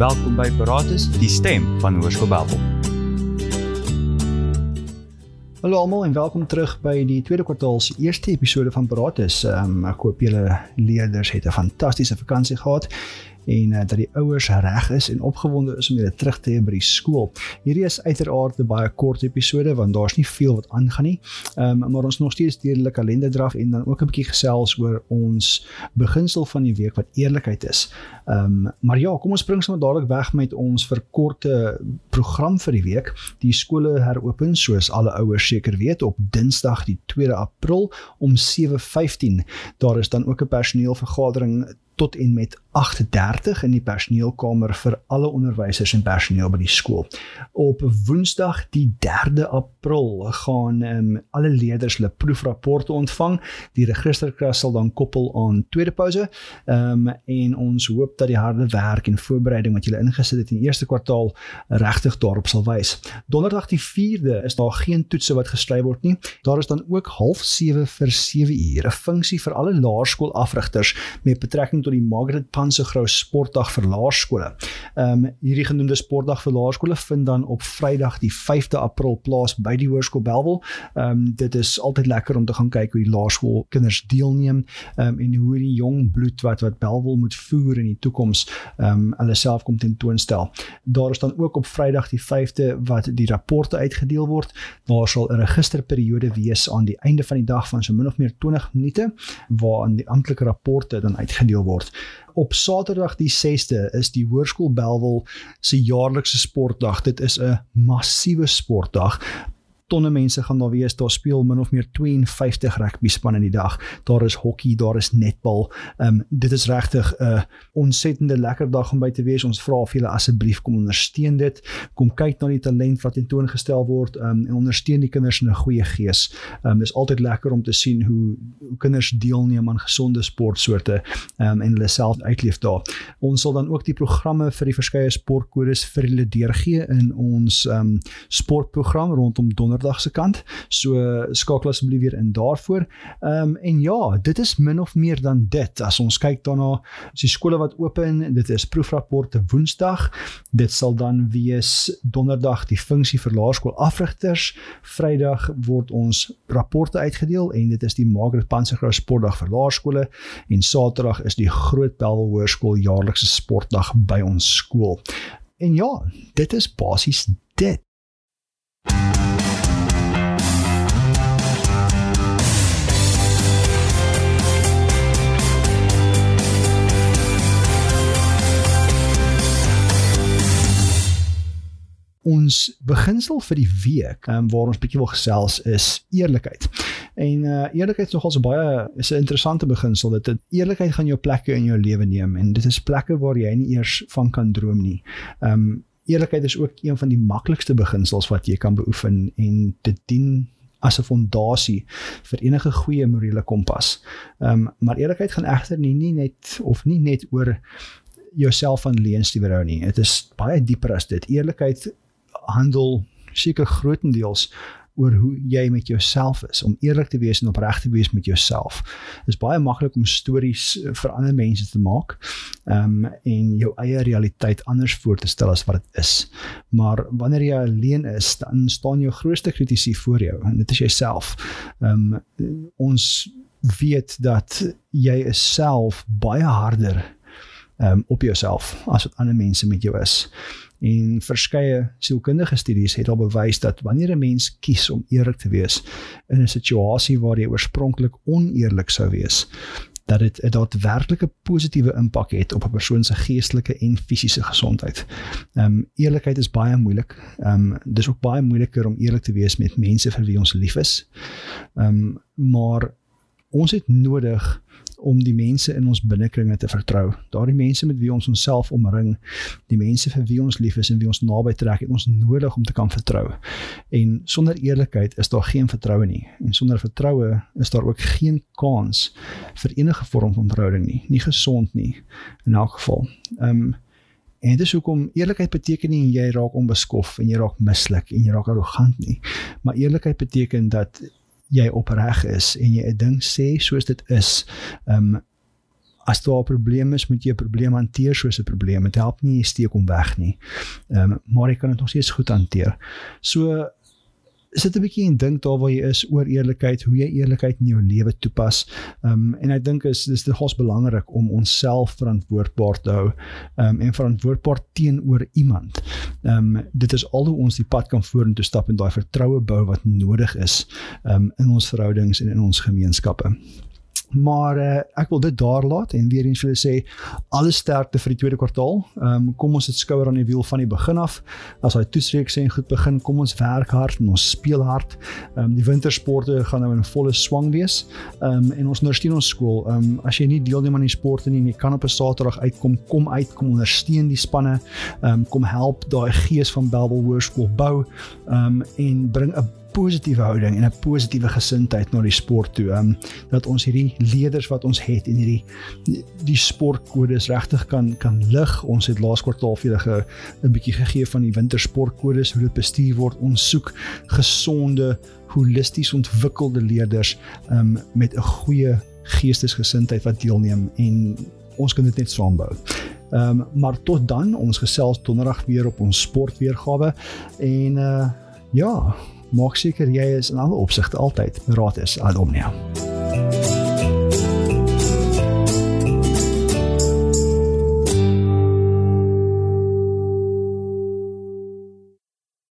Welkom by Paratus, die stem van Hoërskool Babel. Hallo almal en welkom terug by die tweede kwartaal se eerste episode van Paratus. Um, ek hoop julle leerders het 'n fantastiese vakansie gehad en uh, dat die ouers reg is en opgewonde is om hulle terug te hê by die skool. Hierdie is uiteraard 'n baie kort episode want daar's nie veel wat aangaan nie. Ehm um, maar ons nog steeds deur die kalender draf en dan ook 'n bietjie gesels oor ons beginsel van die week wat eerlikheid is. Ehm um, maar ja, kom ons spring sommer dadelik weg met ons verkorte program vir die week. Die skole heropen soos alle ouers seker weet op Dinsdag die 2 April om 7:15. Daar is dan ook 'n personeelvergadering tot en met 8:30 in die personeelkamer vir alle onderwysers en personeel by die skool. Op Woensdag die 3de April gaan um, alle leerders hulle proefrapporte ontvang. Die registerklas sal dan koppel aan tweede pouse. Ehm um, en ons hoop dat die harde werk en voorbereiding wat julle ingesit het in die eerste kwartaal regtig daarop sal wys. Donderdag die 4de is daar geen toetse wat geskryf word nie. Daar is dan ook 07:30 vir 7 ure 'n funksie vir alle laerskoolafrigters met betrekking tot die Margaret Pansegrou Sportdag vir laerskole. Ehm um, hierdie genoemde Sportdag vir laerskole vind dan op Vrydag die 5de April plaas by die Hoërskool Belwel. Ehm um, dit is altyd lekker om te gaan kyk hoe die laerskool kinders deelneem ehm um, en hoe die jong bloed wat wat Belwel moet voer in die toekoms ehm um, hulle self kom tentoonstel. Daar is dan ook op Vrydag die 5de wat die rapporte uitgedeel word. Daar sal 'n registerperiode wees aan die einde van die dag van so min of meer 20 minute waarin die amptelike rapporte dan uitgedeel word. Op Saterdag die 6de is die Hoërskool Belwel se jaarlikse sportdag. Dit is 'n massiewe sportdag tonne mense gaan daar wees. Daar speel min of meer 52 rugby spanne in die dag. Daar is hokkie, daar is netbal. Ehm um, dit is regtig 'n uh, ontsettende lekker dag om by te wees. Ons vra vir julle asseblief kom ondersteun dit. Kom kyk na die talent wat tentoongestel word ehm um, en ondersteun die kinders in 'n goeie gees. Ehm um, dis altyd lekker om te sien hoe, hoe kinders deelneem aan gesonde sportsoorte ehm um, en hulle self uitleef daar. Ons sal dan ook die programme vir die verskeie sportkodes vir hulle deurgee in ons ehm um, sportprogram rondom donder donderdag se kant. So skakel asseblief weer in daarvoor. Ehm um, en ja, dit is min of meer dan dit. As ons kyk daarna, as die skole wat oop en dit is proefrapporte Woensdag. Dit sal dan wees donderdag die funksie vir laerskoolafrigters. Vrydag word ons rapporte uitgedeel en dit is die Margaret Pansegrou sportdag vir laerskole en Saterdag is die Groot Belwel Hoërskool jaarlikse sportdag by ons skool. En ja, dit is basies dit. Ons beginsel vir die week um, waar ons bietjie wil gesels is eerlikheid. En uh eerlikheid is nogal so baie is 'n interessante beginsel. Dit eerlikheid gaan jou plekke in jou lewe neem en dit is plekke waar jy nie eers van kan droom nie. Um eerlikheid is ook een van die maklikste beginsels wat jy kan beoefen en dit dien as 'n fondasie vir enige goeie morele kompas. Ehm um, maar eerlikheid gaan egter nie, nie net of nie net oor jouself van leuns te weerhou nie. Dit is baie dieper as dit. Eerlikheid handel seker grootendeels oor hoe jy met jouself is om eerlik te wees en opreg te wees met jouself. Dit is baie maklik om stories eh, vir ander mense te maak um, en jou eie realiteit anders voor te stel as wat dit is. Maar wanneer jy alleen is, dan staan jou grootste kritisie voor jou en dit is jouself. Um, ons weet dat jy self baie harder um, op jouself as wat ander mense met jou is. En verskeie sielkundige studies het al bewys dat wanneer 'n mens kies om eerlik te wees in 'n situasie waar jy oorspronklik oneerlik sou wees, dat dit 'n daadwerklike positiewe impak het op 'n persoon se geestelike en fisiese gesondheid. Ehm um, eerlikheid is baie moeilik. Ehm um, dis ook baie moeiliker om eerlik te wees met mense vir wie ons lief is. Ehm um, maar ons het nodig om die mense in ons binnekringe te vertrou. Daardie mense met wie ons onsself omring, die mense vir wie ons lief is en wie ons naby trek, het ons nodig om te kan vertrou. En sonder eerlikheid is daar geen vertroue nie. En sonder vertroue is daar ook geen kans vir enige vorm van verhouding nie. Nie gesond nie in elk geval. Ehm um, En dit is hoekom eerlikheid beteken nie jy raak onbeskof en jy raak mislik en jy raak arrogant nie. Maar eerlikheid beteken dat jy opreg is en jy 'n ding sê soos dit is, um as daar 'n probleem is, moet jy 'n probleem hanteer soos 'n probleem. Dit help nie jy steek hom weg nie. Ehm um, maar jy kan dit nog steeds goed hanteer. So sit 'n bietjie en dink daar waar jy is oor eerlikheid, hoe jy eerlikheid in jou lewe toepas. Ehm um, en ek dink is dis nogals belangrik om onsself verantwoordbaar te hou ehm um, en verantwoordbaar teenoor iemand. Ehm um, dit is al hoe ons die pad kan vorentoe stap en daai vertroue bou wat nodig is ehm um, in ons verhoudings en in ons gemeenskappe. Maar uh, ek wil dit daar laat en weer eens vir julle sê alle sterkte vir die tweede kwartaal. Ehm um, kom ons dit skouer aan die wiel van die begin af. As daai toesreek sê en goed begin, kom ons werk hard en ons speel hard. Ehm um, die wintersporte gaan nou in volle swang wees. Ehm um, en ons ondersteun ons skool. Ehm um, as jy nie deelneem aan die sporte nie, jy kan op 'n Saterdag uitkom, kom uit, kom ondersteun die spanne. Ehm um, kom help daai gees van Bellville Hoërskool bou. Ehm um, en bring 'n positiewe houding en 'n positiewe gesindheid na die sport toe. Ehm um, dat ons hierdie leerders wat ons het en hierdie die, die sportkodes regtig kan kan lig. Ons het laas kwartaal vir julle 'n bietjie gegee van die wintersportkodes hoe dit bestuur word. Ons soek gesonde, holisties ontwikkelde leerders ehm um, met 'n goeie geestesgesindheid wat deelneem en ons kan dit net saambou. Ehm um, maar tot dan ons gesels donderdag weer op ons sportweergawe en uh ja, maak seker jy is in alle opsigte altyd raad is ad omnia.